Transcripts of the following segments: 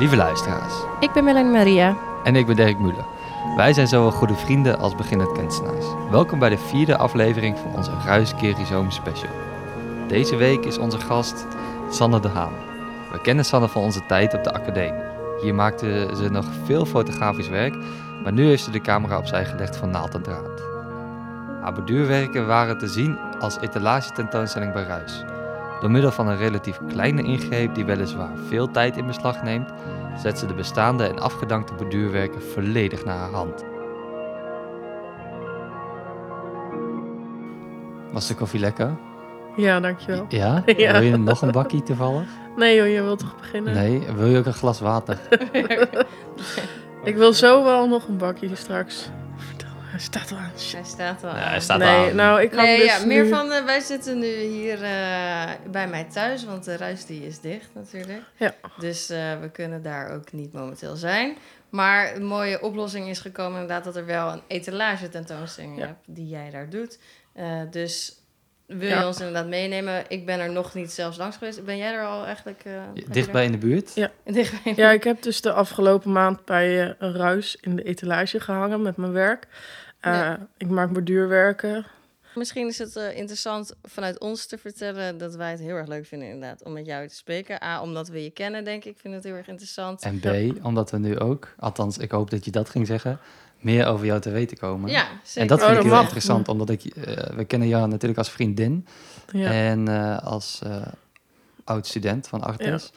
Lieve luisteraars, Ik ben Melanie Maria. en ik ben Dirk Muller. Wij zijn zowel goede vrienden als beginnend kunstenaars. Welkom bij de vierde aflevering van onze Ruis Kerizoom special. Deze week is onze gast Sanne de Haan. We kennen Sanne van onze tijd op de academie. Hier maakte ze nog veel fotografisch werk, maar nu heeft ze de camera opzij gelegd van naald en draad. Haar borduurwerken waren te zien als etalagetentoonstelling bij Ruis. Door middel van een relatief kleine ingreep die weliswaar veel tijd in beslag neemt, zet ze de bestaande en afgedankte borduurwerken volledig naar haar hand. Was de koffie lekker? Ja, dankjewel. Ja? Ja. Wil je nog een bakkie toevallig? Nee joh, je wilt toch beginnen? Nee? Wil je ook een glas water? Ik wil zo wel nog een bakje straks. Hij staat al aan. Hij staat al Ja, hij staat nee, aan. nou ik had Nee, dus ja, meer nu- van, eh, wij zitten nu hier eh, bij mij thuis, want de ruis die is dicht natuurlijk. Ja. Dus eh, we kunnen daar ook niet momenteel zijn. Maar een mooie oplossing is gekomen inderdaad dat er wel een etalage tentoonstelling Ja. hebt die jij daar doet. Eh, dus wil Ja. je ons inderdaad meenemen? Ik ben er nog niet zelfs langs geweest. Ben jij er al eigenlijk? eh, Dichtbij in de buurt? Ja. Dichtbij. Ja, ik heb dus de afgelopen maand bij eh, een ruis in de etalage gehangen met mijn werk. Eh, Ja. Ik maak borduurwerken. Misschien is het eh, interessant vanuit ons te vertellen dat wij het heel erg leuk vinden inderdaad om met jou te spreken. A, omdat we je kennen, denk ik. Ik vind het heel erg interessant. En B, omdat we nu ook, althans ik hoop dat je dat ging zeggen, meer over jou te weten komen. Ja, zeker. En dat Oh, vind ik dat heel mag. interessant, omdat ik, eh, we kennen jou natuurlijk als vriendin Ja. en eh, als eh, oud-student van Artes.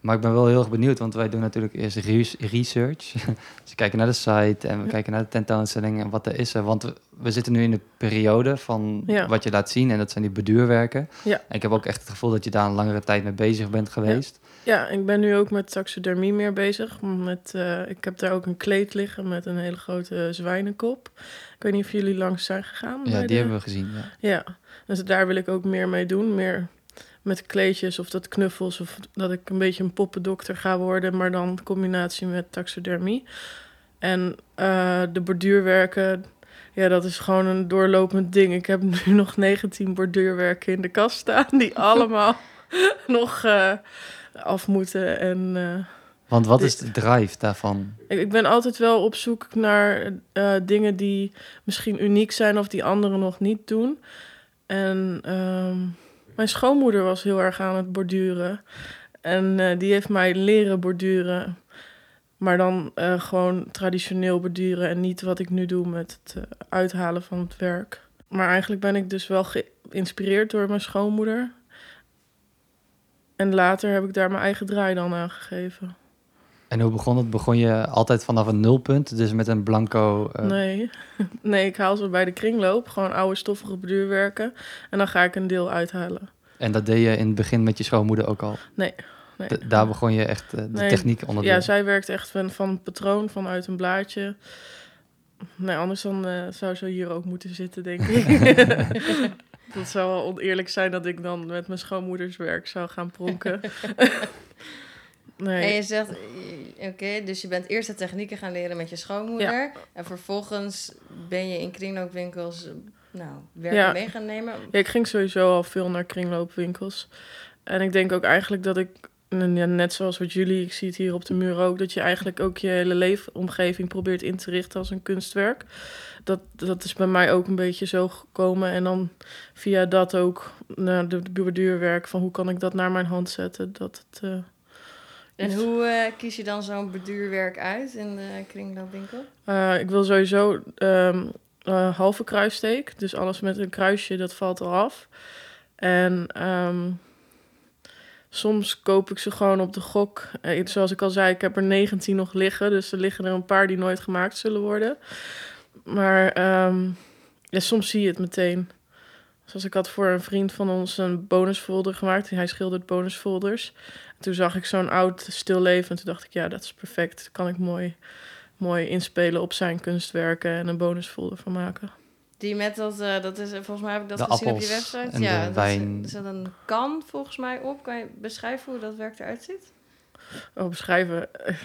Maar ik ben wel heel erg benieuwd, want wij doen natuurlijk eerst re- research. dus we kijken naar de site en we Ja. kijken naar de tentoonstelling en wat er is er. Want we, we zitten nu in de periode van Ja. wat je laat zien en dat zijn die beduurwerken. Ja. En ik heb ook echt het gevoel dat je daar een langere tijd mee bezig bent geweest. Ja, ik ben nu ook met taxidermie meer bezig. Met, eh, ik heb daar ook een kleed liggen met een hele grote zwijnenkop. Ik weet niet of jullie langs zijn gegaan. Ja, die de- hebben we gezien. Ja. Ja, dus daar wil ik ook meer mee doen. Meer met kleedjes of dat knuffels. Of dat ik een beetje een poppendokter ga worden. Maar dan in combinatie met taxidermie. En eh, de borduurwerken, ja, dat is gewoon een doorlopend ding. Ik heb nu nog 19 borduurwerken in de kast staan. Die allemaal nog eh, af moeten. En eh, Want wat Dit- is de drive daarvan? ik, ik ben altijd wel op zoek naar eh, dingen die misschien uniek zijn of die anderen nog niet doen. En ehm, mijn schoonmoeder was heel erg aan het borduren. En eh, die heeft mij leren borduren. Maar dan gewoon traditioneel borduren en niet wat ik nu doe met het uithalen van het werk. Maar eigenlijk ben ik dus wel geïnspireerd door mijn schoonmoeder. En later heb ik daar mijn eigen draai dan aan gegeven. En hoe begon het? Begon je altijd vanaf een nulpunt, dus met een blanco... eh, Nee. nee, ik haal ze bij de kringloop. Gewoon oude stoffige borduurwerken. En dan ga ik een deel uithalen. En dat deed je in het begin met je schoonmoeder ook al? Nee. daar begon je echt eh, de Nee, techniek onder Ja, zij werkt echt van, van een patroon vanuit een blaadje. Nee, anders dan eh, zou ze hier ook moeten zitten, denk ik. dat zou wel oneerlijk zijn dat ik dan met mijn schoonmoeders werk zou gaan pronken. nee. En je zegt, oké, dus je bent eerst de technieken gaan leren met je schoonmoeder. En vervolgens ben je in kringloopwinkels, nou, werken Ja. mee gaan nemen. Ja, ik ging sowieso al veel naar kringloopwinkels. En ik denk ook eigenlijk dat ik, en ja, net zoals wat jullie, ik zie het hier op de muur ook, dat je eigenlijk ook je hele leefomgeving probeert in te richten als een kunstwerk. Dat, dat is bij mij ook een beetje zo gekomen. En dan via dat ook naar de borduurwerk, van hoe kan ik dat naar mijn hand zetten. Dat het, eh, En hoe eh, kies je dan zo'n beduurwerk uit in de kringloopwinkel? Eh, ik wil sowieso ehm, eh, halve kruissteek. Dus alles met een kruisje, dat valt eraf. En ehm, soms koop ik ze gewoon op de gok. Eh, zoals ik al zei, ik heb er 19 nog liggen. Dus er liggen er een paar die nooit gemaakt zullen worden. Maar ehm, ja, soms zie je het meteen. Zoals ik had voor een vriend van ons een bonusfolder gemaakt. Hij schildert bonusfolders. Toen zag ik zo'n oud stilleven. En toen dacht ik, ja, dat is perfect. Dat kan ik mooi mooi inspelen op zijn kunstwerken en een bonusfolder van maken. Die met dat, eh, dat is, volgens mij heb ik dat De gezien op je appels website. en ja, de dat wijn. Is, er zit een kan volgens mij op. Kan je beschrijven hoe dat werk eruit ziet? Oh, beschrijven.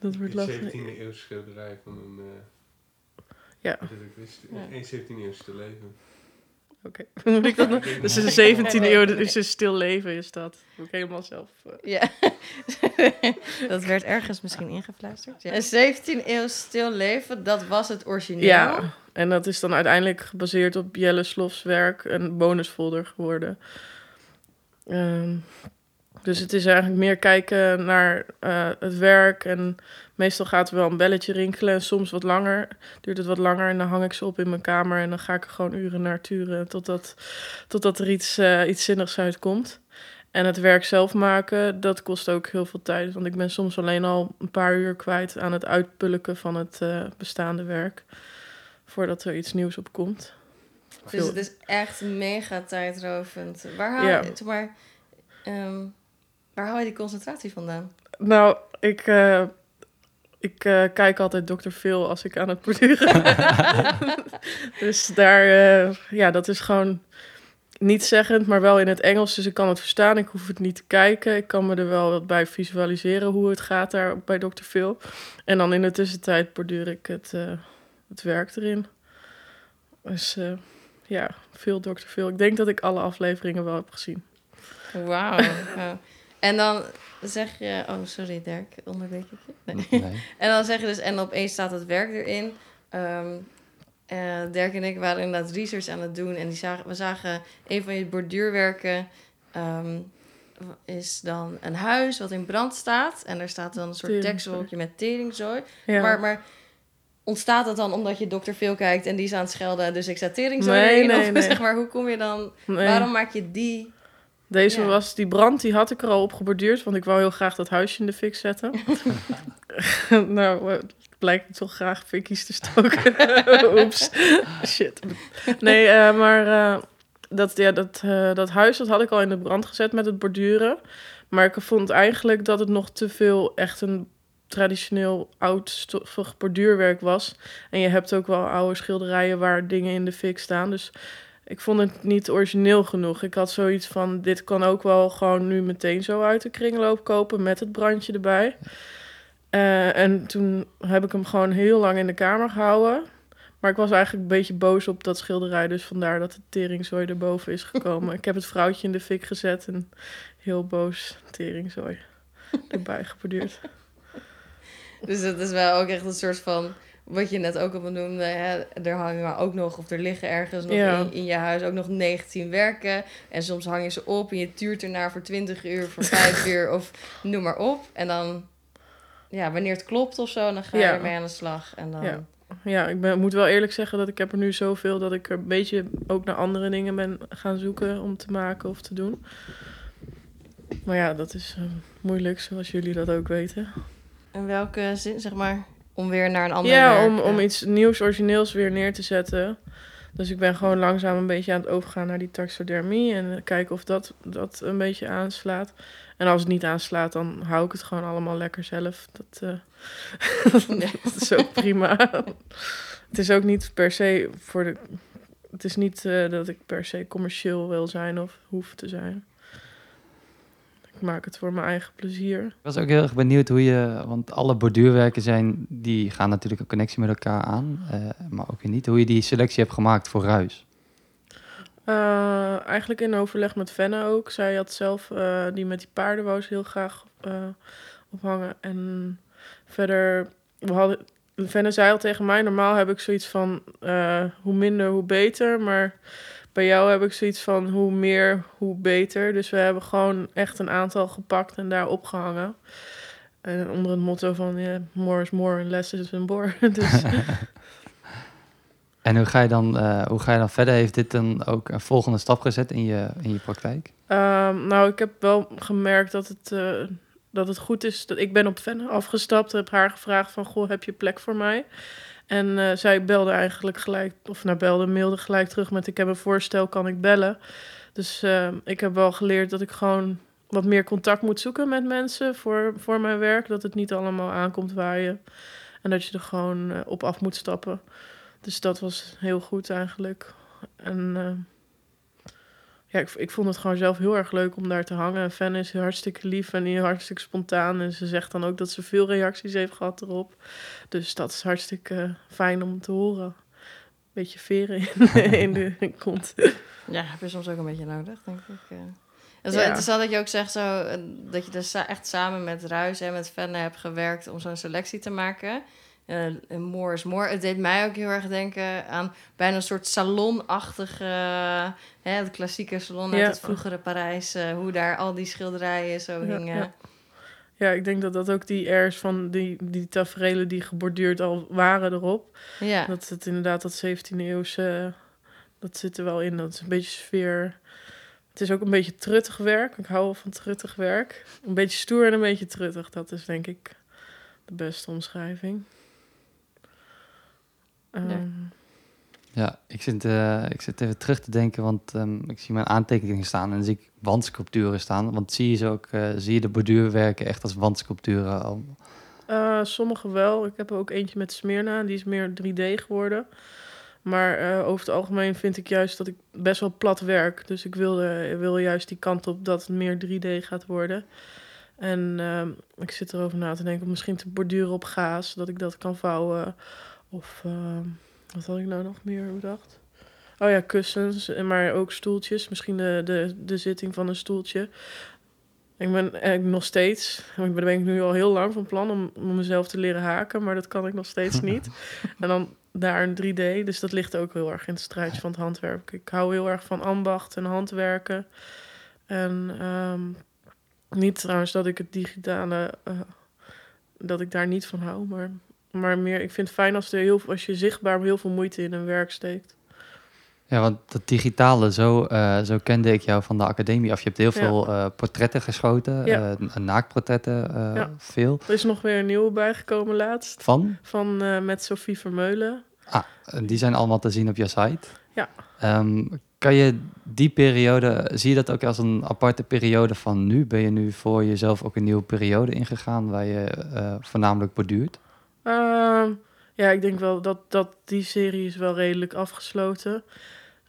Dat wordt Een lastig. 17e eeuwse schilderij van een... eh Ja. Een 17e eeuwse te leven. Oké. Moet ik dat nog? Dus in de 17e eeuw, dus een stil leven is dat. Moet ik helemaal zelf... eh, Ja, dat werd ergens misschien ingefluisterd. Ja. Een 17e eeuw stil leven, dat was het origineel. Ja, en dat is dan uiteindelijk gebaseerd op Jelle Slofs werk een bonusfolder geworden. Ehm, dus het is eigenlijk meer kijken naar eh, het werk. En meestal gaat er wel een belletje rinkelen. En soms wat langer. Duurt het wat langer. En dan hang ik ze op in mijn kamer. En dan ga ik er gewoon uren naar turen. Totdat, totdat er iets, eh, iets zinnigs uitkomt. En het werk zelf maken, dat kost ook heel veel tijd. Want ik ben soms alleen al een paar uur kwijt aan het uitpulken van het eh, bestaande werk. Voordat er iets nieuws op komt. Dus het is echt mega tijdrovend. Waar haal Ja. je, zeg maar, ehm, waar haal je die concentratie vandaan? Nou, ik, eh, ik eh, kijk altijd Dr. Phil als ik aan het borduren dus daar, eh, ja, dat is gewoon niet zeggend, maar wel in het Engels. Dus ik kan het verstaan. Ik hoef het niet te kijken. Ik kan me er wel wat bij visualiseren hoe het gaat daar bij Dr. Phil. En dan in de tussentijd borduur ik het, het werk erin. Dus ja, veel Dr. Phil. Ik denk dat ik alle afleveringen wel heb gezien. Wauw. ja. En dan zeg je... Oh, sorry Dirk, onderbreek ik je? Nee. Nee. En dan zeg je dus, en opeens staat het werk erin. Ehm, eh, Dirk en ik waren inderdaad research aan het doen. En die zagen, we zagen een van je borduurwerken. ehm, is dan een huis wat in brand staat. En er staat dan een soort tekstwolkje met teringzooi. Ja. Maar, maar ontstaat dat dan omdat je dokter veel kijkt en die is aan het schelden, dus ik zet teringzooi Nee, nee, of nee. zeg maar, hoe kom je dan... Nee. Waarom maak je die... Deze Ja. was, die brand, die had ik er al op geborduurd, want ik wou heel graag dat huisje in de fik zetten. nou, eh, blijkt toch graag fikkies te stoken. Oeps, shit. Nee, eh, maar eh, dat, ja, dat, dat huis dat had ik al in de brand gezet met het borduren. Maar ik vond eigenlijk dat het nog te veel echt een traditioneel oudstoffig borduurwerk was. En je hebt ook wel oude schilderijen waar dingen in de fik staan. Dus ik vond het niet origineel genoeg. Ik had zoiets van, dit kan ook wel gewoon nu meteen zo uit de kringloop kopen met het brandje erbij. Eh, en toen heb ik hem gewoon heel lang in de kamer gehouden. Maar ik was eigenlijk een beetje boos op dat schilderij. Dus vandaar dat de teringzooi erboven is gekomen. ik heb het vrouwtje in de fik gezet en heel boos teringzooi erbij geborduurd. Dus het is wel ook echt een soort van... Wat je net ook al benoemde, hè, er hangen ook nog, of er liggen ergens nog Ja. in, in je huis ook nog 19 werken. En soms hang je ze op en je tuurt ernaar voor 20 uur, voor 5 uur of noem maar op. En dan, ja, wanneer het klopt of zo, dan ga je Ja. ermee aan de slag. En dan, Ja. Ja, ik ben, moet wel eerlijk zeggen dat ik heb er nu zoveel dat ik er een beetje ook naar andere dingen ben gaan zoeken om te maken of te doen. Maar ja, dat is eh, moeilijk, zoals jullie dat ook weten. In welke zin, zeg maar, om weer naar een ander Ja, werk, om, om iets nieuws, origineels weer neer te zetten. Dus ik ben gewoon langzaam een beetje aan het overgaan naar die taxidermie. En kijken of dat, dat een beetje aanslaat. En als het niet aanslaat, dan hou ik het gewoon allemaal lekker zelf. Dat, eh, dat is ook prima. het is ook niet per se voor de. Het is niet eh, dat ik per se commercieel wil zijn of hoef te zijn. Ik maak het voor mijn eigen plezier. Ik was ook heel erg benieuwd hoe je, want alle borduurwerken zijn, die gaan natuurlijk een connectie met elkaar aan, eh, maar ook weer niet. Hoe je die selectie hebt gemaakt voor Ruis. Eh, eigenlijk in overleg met Fenne ook. Zij had zelf eh, die met die paarden wou ze heel graag ophangen. En verder, we hadden, zei al tegen mij, normaal heb ik zoiets van hoe minder, hoe beter. Maar bij jou heb ik zoiets van hoe meer, hoe beter. Dus we hebben gewoon echt een aantal gepakt en daar opgehangen. En onder het motto van ja, more is more and less is more. dus En hoe ga je dan, eh, hoe ga je dan verder? Heeft dit dan ook een volgende stap gezet in je, in je praktijk? Ehm, nou, ik heb wel gemerkt dat het, eh, dat het goed is. Dat ik ben op Fenne afgestapt, heb haar gevraagd van... Goh, heb je plek voor mij? En eh, zij belde eigenlijk gelijk, of nou belde, mailde gelijk terug met... Ik heb een voorstel, kan ik bellen? Dus ehm, ik heb wel geleerd dat ik gewoon wat meer contact moet zoeken met mensen voor, voor mijn werk. Dat het niet allemaal aankomt waaien. En dat je er gewoon eh, op af moet stappen. Dus dat was heel goed eigenlijk. En... ja, ik, ik vond het gewoon zelf heel erg leuk om daar te hangen. En Fan is hartstikke lief en die hartstikke spontaan. En ze zegt dan ook dat ze veel reacties heeft gehad erop. Dus dat is hartstikke eh, fijn om te horen. beetje veren in, in de kont. Ja, heb je soms ook een beetje nodig, denk ik. eh. Het is wel Ja. interessant dat je ook zegt zo, eh, dat je dus echt samen met Ruis en met Fenne hebt gewerkt om zo'n selectie te maken. En more is more. Het deed mij ook heel erg denken aan bijna een soort salonachtige, hè, het klassieke salon uit Ja. het vroegere Parijs. eh, hoe daar al die schilderijen zo Ja, hingen. ja. Ja, ik denk dat dat ook die airs van die, die tafereelen die geborduurd al waren erop. Ja. Dat het inderdaad dat 17e eeuwse, dat zit er wel in. Dat is een beetje sfeer. Het is ook een beetje truttig werk. Ik hou wel van truttig werk. Een beetje stoer en een beetje truttig. Dat is denk ik de beste omschrijving. Ehm, Ja, ik zit, eh, ik zit even terug te denken, want ehm, ik zie mijn aantekeningen staan en dan zie ik wandsculpturen staan. Want zie je ze ook, eh, zie je de borduurwerken echt als wandsculpturen? al? Eh, sommige wel. Ik heb er ook eentje met Smyrna. Die is meer 3D geworden. Maar eh, over het algemeen vind ik juist dat ik best wel plat werk. Dus ik wilde, wil juist die kant op dat het meer 3D gaat worden. En ehm, ik zit erover na te denken om misschien te borduren op gaas. Dat ik dat kan vouwen. Of ehm, wat had ik nou nog meer bedacht? Oh ja, kussens, en maar ook stoeltjes. Misschien de, de, de zitting van een stoeltje. Ik ben eigenlijk nog steeds, ik ben, daar ben ik nu al heel lang van plan om, om mezelf te leren haken, maar dat kan ik nog steeds niet. en dan daar een 3D, dus dat ligt ook heel erg in het strijdje van het handwerk. Ik hou heel erg van ambacht en handwerken. En ehm, niet trouwens dat ik het digitale, eh, dat ik daar niet van hou, maar, maar meer, ik vind het fijn als, er heel, als je zichtbaar heel veel moeite in een werk steekt. Ja, want dat digitale, zo, eh, zo kende ik jou van de academie af. Je hebt heel Ja. veel eh, portretten geschoten, Ja. eh, naaktportretten, eh, Ja. veel. Er is nog weer een nieuwe bijgekomen laatst, Van? van, met Sophie Vermeulen. Ah, die zijn allemaal te zien op je site. Ja. Ehm, kan je die periode, zie je dat ook als een aparte periode van nu? Ben je nu voor jezelf ook een nieuwe periode ingegaan waar je voornamelijk borduurt? Ehm, ja, ik denk wel dat, dat die serie is wel redelijk afgesloten.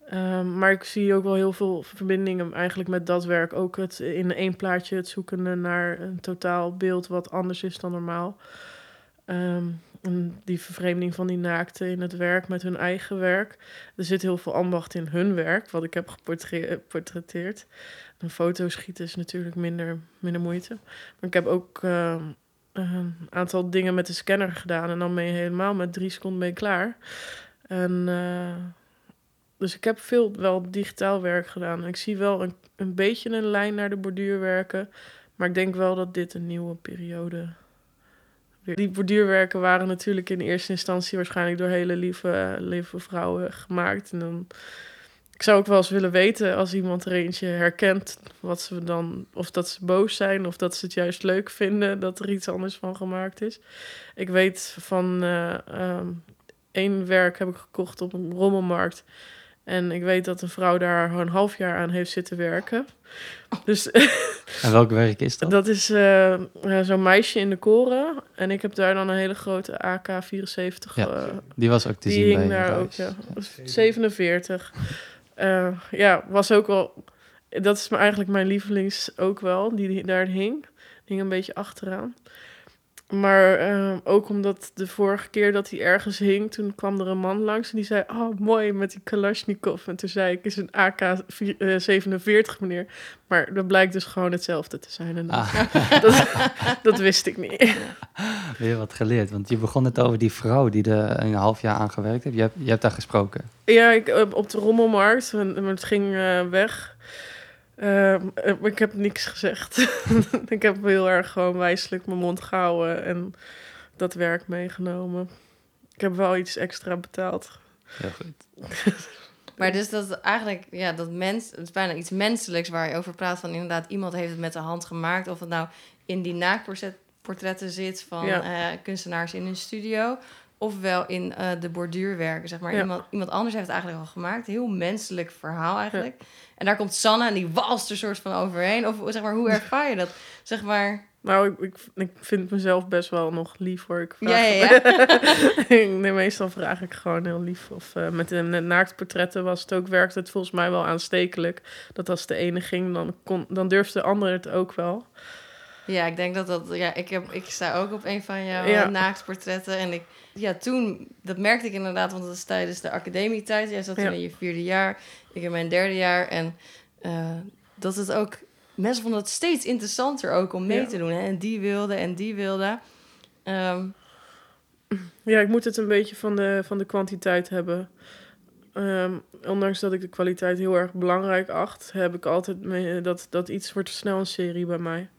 Ehm, maar ik zie ook wel heel veel verbindingen eigenlijk met dat werk. Ook het in één plaatje het zoeken naar een totaal beeld wat anders is dan normaal. Ehm, en die vervreemding van die naakten in het werk met hun eigen werk. Er zit heel veel ambacht in hun werk, wat ik heb geportretteerd. Een foto schieten is natuurlijk minder, minder moeite. Maar ik heb ook een aantal dingen met de scanner gedaan. En dan ben je helemaal met drie seconden je klaar. En, eh, dus ik heb veel wel digitaal werk gedaan. Ik zie wel een, een beetje een lijn naar de borduurwerken. Maar ik denk wel dat dit een nieuwe periode... Die borduurwerken waren natuurlijk in eerste instantie... waarschijnlijk door hele lieve, lieve vrouwen gemaakt. En dan... Ik zou ook wel eens willen weten als iemand er eentje herkent, wat ze dan, of dat ze boos zijn, of dat ze het juist leuk vinden dat er iets anders van gemaakt is. Ik weet van eh, ehm, één werk heb ik gekocht op een rommelmarkt. En ik weet dat een vrouw daar een half jaar aan heeft zitten werken. Dus En welk werk is dat? dat is eh, eh, zo'n meisje in de koren. En ik heb daar dan een hele grote AK-74. Ja, eh, Die was ook te die zien bij daar ook, thuis. ja. 47. Eh, ja, was ook wel... Dat is eigenlijk mijn lievelings ook wel, die, daar hing. Hing een beetje achteraan. Maar eh, ook omdat de vorige keer dat hij ergens hing, toen kwam er een man langs en die zei: Oh, mooi met die Kalashnikov. En toen zei ik: Is een AK-47, meneer. Maar dat blijkt dus gewoon hetzelfde te zijn. En dat, Ah, dat, dat wist ik niet. weer wat geleerd. Want je begon het over die vrouw die er een half jaar aan gewerkt heeft. Je hebt, je hebt daar gesproken. Ja, ik, eh, op de rommelmarkt. en Het ging eh, weg. Ehm, eh, ik heb niks gezegd. ik heb heel erg gewoon wijselijk mijn mond gehouden en dat werk meegenomen. Ik heb wel iets extra betaald. Heel goed. Maar dus dat is eigenlijk, ja, dat mens, het is bijna iets menselijks waar je over praat. Van inderdaad, iemand heeft het met de hand gemaakt. Of het nou in die naaktportretten zit van Ja. eh, kunstenaars in hun studio. Ofwel in eh, de borduurwerken, zeg maar. Ja. Iemand, iemand anders heeft het eigenlijk al gemaakt. Heel menselijk verhaal eigenlijk. En daar komt Sanne en die walst er soort van overheen. Of zeg maar, hoe ervaar je dat? Zeg maar, Nou, ik, ik, ik vind mezelf best wel nog lief hoor. Ik vraag ja, ja, ja. nee, meestal vraag ik gewoon heel lief. Of eh, met de naaktportretten was het ook, werkte het volgens mij wel aanstekelijk. Dat als de ene ging, dan, kon, dan durfde de andere het ook wel. Ja, ik denk dat dat... Ja, ik, heb, ik sta ook op een van jouw Ja. En ik, ja, toen... Dat merkte ik inderdaad, want dat is tijdens de academietijd. Jij zat toen Ja. in je vierde jaar. Ik in mijn derde jaar. En eh, dat het ook... Mensen vonden het steeds interessanter ook om mee Ja. te doen. Hè? En die wilde en die wilde. Ehm, Ja, ik moet het een beetje van de, van de kwantiteit hebben. Ehm, ondanks dat ik de kwaliteit heel erg belangrijk acht, heb ik altijd mee, dat, dat iets wordt snel een serie bij mij.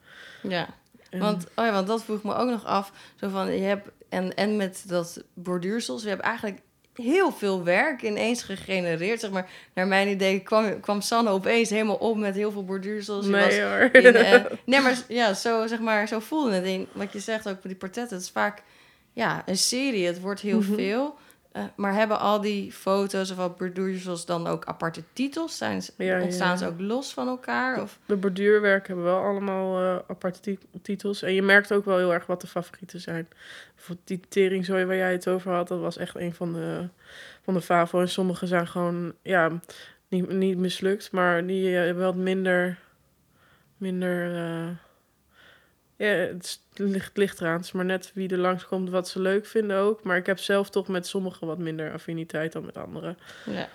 Ja. En- Want, oh ja, want dat vroeg me ook nog af. Zo van, je hebt, en, en met dat borduursels, we hebben eigenlijk heel veel werk ineens gegenereerd. Zeg maar, naar mijn idee kwam, kwam Sanne opeens helemaal op met heel veel borduursels. Was nee hoor. in, eh, nee, maar ja, zo, zeg maar, zo voelde het. En wat je zegt ook voor die portretten, het is vaak ja, een serie. Het wordt heel Mhm. veel. Eh, maar hebben al die foto's of al borduursels dan ook aparte titels? Zijn ze, Ja, ja, ontstaan ze ook los van elkaar? Of? De borduurwerk hebben wel allemaal eh, aparte ti- titels. En je merkt ook wel heel erg wat de favorieten zijn. Voor die teringzooi waar jij het over had, dat was echt een van de, van de favo. En sommige zijn gewoon, ja, niet, niet mislukt, maar die eh, hebben wat minder, minder, ja, het ligt, ligt eraan. Het is maar net wie er langskomt wat ze leuk vinden ook. Maar ik heb zelf toch met sommige wat minder affiniteit dan met andere. Ja.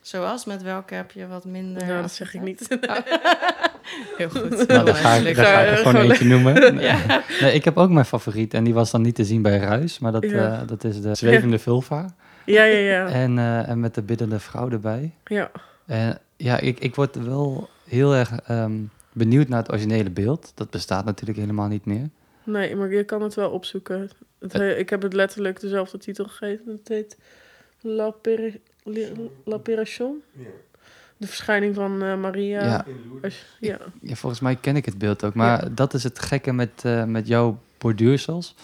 Zoals, met welke heb je wat minder... nou, dat zeg ik niet. Heel goed. Nou, dan ga ik, dan ga ik er gewoon eentje noemen. Nee, ik heb ook mijn favoriet en die was dan niet te zien bij Ruis, maar dat, Ja. eh, dat is de zwevende vulva. ja, ja, ja. En, eh, en met de biddende vrouw erbij. ja. En ja, ik, ik word wel heel erg ehm, benieuwd naar het originele beeld. Dat bestaat natuurlijk helemaal niet meer. Nee, maar je kan het wel opzoeken. Het, he- ik heb het letterlijk dezelfde titel gegeven. Het heet La, La Peration. De verschijning van eh, Maria. Ja. Als- ja. Ja, volgens mij ken ik het beeld ook. Maar dat is het gekke met, eh, met jouw borduursels.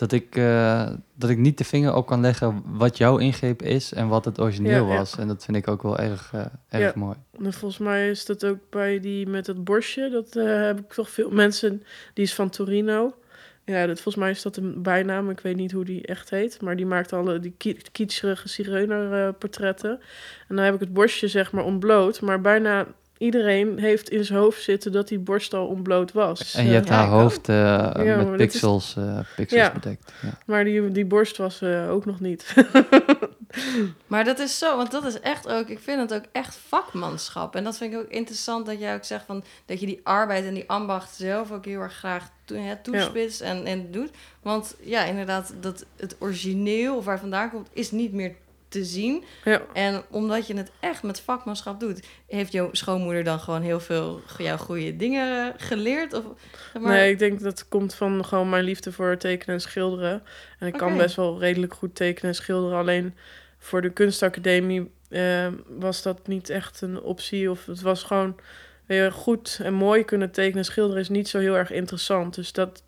Dat ik, eh, dat ik niet de vinger op kan leggen wat jouw ingreep is en wat het origineel Ja, ja. was. En dat vind ik ook wel erg, eh, erg Ja. mooi. En volgens mij is dat ook bij die met het borstje. Dat eh, heb ik toch veel mensen. Die is van Torino. Ja, dat, volgens mij is dat een bijnaam. Ik weet niet hoe die echt heet. Maar die maakt alle die ki- kitscherige zigeunerportretten. en dan heb ik het borstje zeg maar ontbloot. Maar bijna iedereen heeft in zijn hoofd zitten dat die borst al ontbloot was. En je hebt Ja, haar hoofd eh, Ja, met pixels, eh, pixels Ja. bedekt. Ja. Maar die, die borst was eh, ook nog niet. Maar dat is zo, want dat is echt ook, ik vind het ook echt vakmanschap. En dat vind ik ook interessant dat jij ook zegt van dat je die arbeid en die ambacht zelf ook heel erg graag to, hè, toespitst en, en doet. Want ja, inderdaad, dat het origineel of waar het vandaan komt, is niet meer te zien. ja. En omdat je het echt met vakmanschap doet, heeft jouw schoonmoeder dan gewoon heel veel jouw goede dingen geleerd? Of, zeg maar, Nee, ik denk dat het komt van gewoon mijn liefde voor tekenen en schilderen. En ik kan best wel redelijk goed tekenen en schilderen. Alleen voor de kunstacademie eh, was dat niet echt een optie. Of het was gewoon weer goed en mooi kunnen tekenen en schilderen is niet zo heel erg interessant. Dus dat,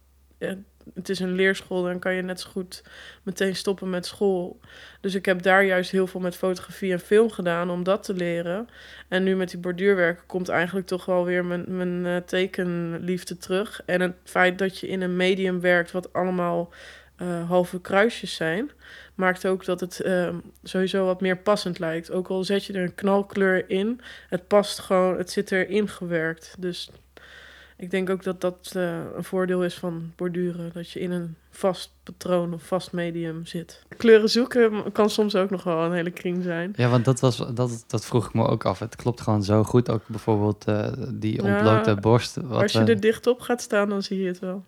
het is een leerschool, dan kan je net zo goed meteen stoppen met school. Dus ik heb daar juist heel veel met fotografie en film gedaan om dat te leren. En nu met die borduurwerken komt eigenlijk toch wel weer mijn, mijn eh, tekenliefde terug. En het feit dat je in een medium werkt wat allemaal eh, halve kruisjes zijn, maakt ook dat het eh, sowieso wat meer passend lijkt. Ook al zet je er een knalkleur in, het past gewoon, het zit erin gewerkt. Dus ik denk ook dat dat eh, een voordeel is van borduren. Dat je in een vast patroon of vast medium zit. Kleuren zoeken kan soms ook nog wel een hele kring zijn. Ja, want dat, was, dat, dat vroeg ik me ook af. Het klopt gewoon zo goed. Ook bijvoorbeeld eh, die Ja, ontblote borst. Wat, Als je we- er dicht op gaat staan, dan zie je het wel.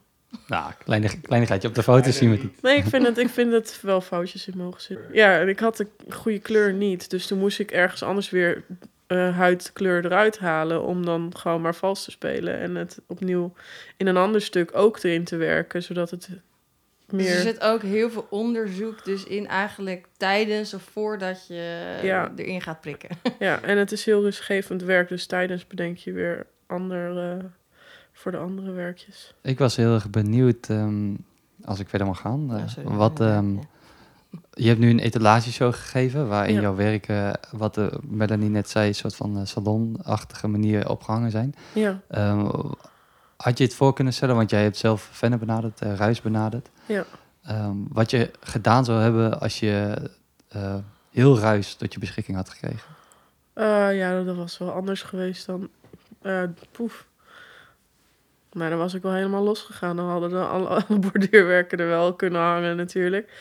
Nou, kleine, kleinigheidje. Op de foto zien we niet. Nee, ik vind, het, ik vind het wel foutjes in mogen zitten. Ja, en ik had de goede kleur niet. Dus toen moest ik ergens anders weer eh, huidkleur eruit halen... om dan gewoon maar vals te spelen. En het opnieuw in een ander stuk ook erin te werken... zodat het Dus er meer... zit ook heel veel onderzoek dus in eigenlijk tijdens of voordat je Ja. erin gaat prikken. Ja, en het is heel rustgevend werk. Dus tijdens bedenk je weer ander... eh, voor de andere werkjes. Ik was heel erg benieuwd, ehm, als ik verder mag gaan. eh, Ja, sorry. wat, Ja, ehm, ja. Je hebt nu een etalageshow gegeven, waarin Ja. jouw werken, wat de Melanie net zei, een soort van eh, salonachtige manier opgehangen zijn. Ja, Ehm, had je het voor kunnen stellen, want jij hebt zelf Venne benaderd, eh, Ruis benaderd. Ja. Ehm, wat je gedaan zou hebben als je eh, heel Ruis tot je beschikking had gekregen. Eh, ja dat was wel anders geweest dan... eh poef. Nou, dan was ik wel helemaal losgegaan. Dan hadden alle, alle borduurwerken er wel kunnen hangen natuurlijk.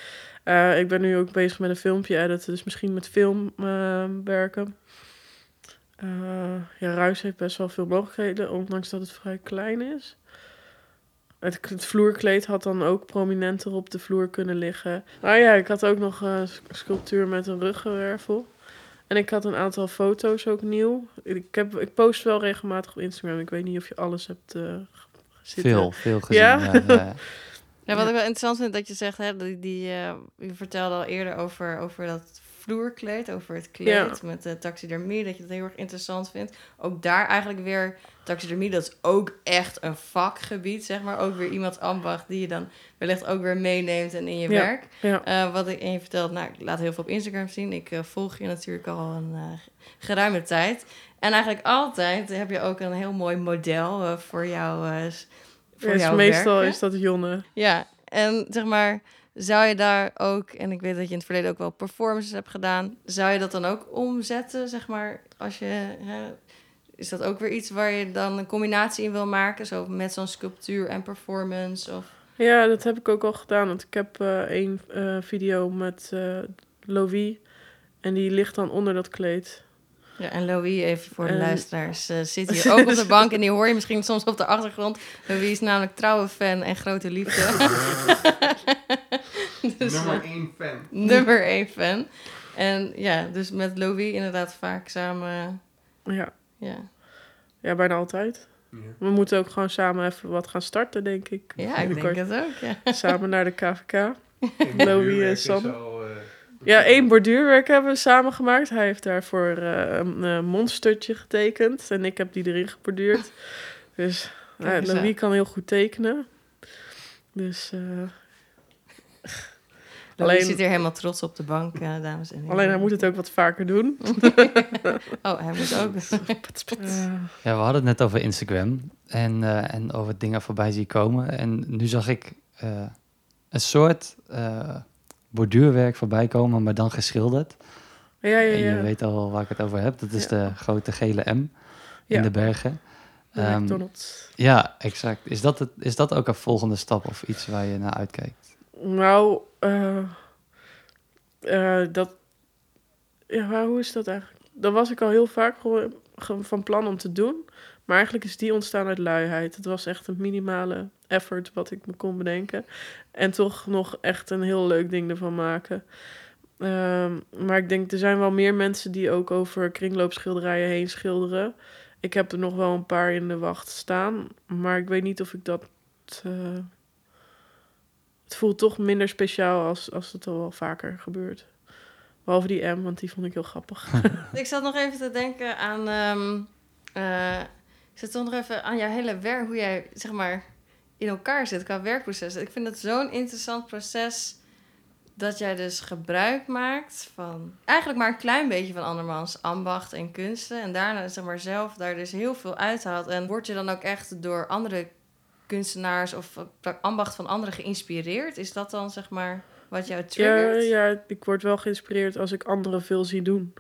Eh, ik ben nu ook bezig met een filmpje editen, dus misschien met film eh, werken. Eh, ja, Ruis heeft best wel veel mogelijkheden, ondanks dat het vrij klein is. Het, het vloerkleed had dan ook prominenter op de vloer kunnen liggen. Nou ja, ik had ook nog een sculptuur met een ruggenwervel. En ik had een aantal foto's ook nieuw. Ik, heb, ik post wel regelmatig op Instagram. Ik weet niet of je alles hebt uh, zitten. Veel, veel gezien. Ja? Ja? Ja, ja. Wat ik wel interessant vind dat je zegt, hè, die, die, eh, je vertelde al eerder over, over dat vloerkleed, over het kleed Ja. met de taxidermie, dat je dat heel erg interessant vindt. Ook daar eigenlijk weer, taxidermie, dat is ook echt een vakgebied, zeg maar. Ook weer iemand ambacht die je dan wellicht ook weer meeneemt en in je Ja. werk. Ja. Eh, wat ik en je vertelt, nou, ik laat heel veel op Instagram zien. Ik eh, volg je natuurlijk al een geruime tijd. En eigenlijk altijd heb je ook een heel mooi model voor jou. Voor Ja, dus meestal werken. is dat Jonne. Ja, en zeg maar, zou je daar ook, en ik weet dat je in het verleden ook wel performances hebt gedaan, zou je dat dan ook omzetten, zeg maar, als je, hè, is dat ook weer iets waar je dan een combinatie in wil maken, zo met zo'n sculptuur en performance? Of... Ja, dat heb ik ook al gedaan. Want ik heb eh één eh, video met Louis. En die ligt dan onder dat kleed. Ja, en Louis, even voor de En- luisteraars, eh, zit hier ook op de bank en die hoor je misschien soms op de achtergrond. Louis is namelijk trouwe fan en grote liefde. dus, Nummer eh, 1 fan. nummer één fan. En ja, dus met Louis inderdaad vaak samen, Ja, ja. ja bijna altijd. Ja. We moeten ook gewoon samen even wat gaan starten, denk ik. Ja, ik denk het ook, ja. Samen naar de KVK. Louis en is Sam. Ja, één borduurwerk hebben we samen gemaakt. Hij heeft daarvoor eh, een eh, monstertje getekend. En ik heb die erin geborduurd. Dus Louis aan. kan heel goed tekenen. Dus eh, Alleen- zit hier helemaal trots op de bank, dames en heren. alleen hij moet het ook wat vaker doen. Oh, hij moet ook. Ja, we hadden het net over Instagram en, eh, en over dingen voorbij zien komen. En nu zag ik eh, een soort eh, borduurwerk voorbij komen, maar dan geschilderd. ja, ja, En je ja. weet al waar ik het over heb. Dat is Ja. de grote gele M in Ja. de bergen. De Ehm, McDonald's. ja, exact. Is dat, het, is dat ook een volgende stap of iets waar je naar uitkijkt? Nou, eh, eh, dat... Ja, hoe is dat eigenlijk? Dat was ik al heel vaak van plan om te doen. Maar eigenlijk is die ontstaan uit luiheid. Het was echt een minimale effort wat ik me kon bedenken. En toch nog echt een heel leuk ding ervan maken. Ehm, maar ik denk, er zijn wel meer mensen die ook over kringloopschilderijen heen schilderen. Ik heb er nog wel een paar in de wacht staan. Maar ik weet niet of ik dat... eh, het voelt toch minder speciaal als, als het al wel vaker gebeurt. Behalve die M, want die vond ik heel grappig. ik zat nog even te denken aan... ehm eh, ik zat toch nog even aan jouw hele werk, hoe jij, zeg maar, in elkaar zit qua werkproces. Ik vind het zo'n interessant proces dat jij dus gebruik maakt van... Eigenlijk maar een klein beetje van andermans ambacht en kunsten. En daarna, zeg maar, zelf daar dus heel veel uithaalt. En word je dan ook echt door andere kunstenaars of ambacht van anderen geïnspireerd? Is dat dan, zeg maar, wat jou ja, triggert? ja, ik word wel geïnspireerd als ik anderen veel zie doen.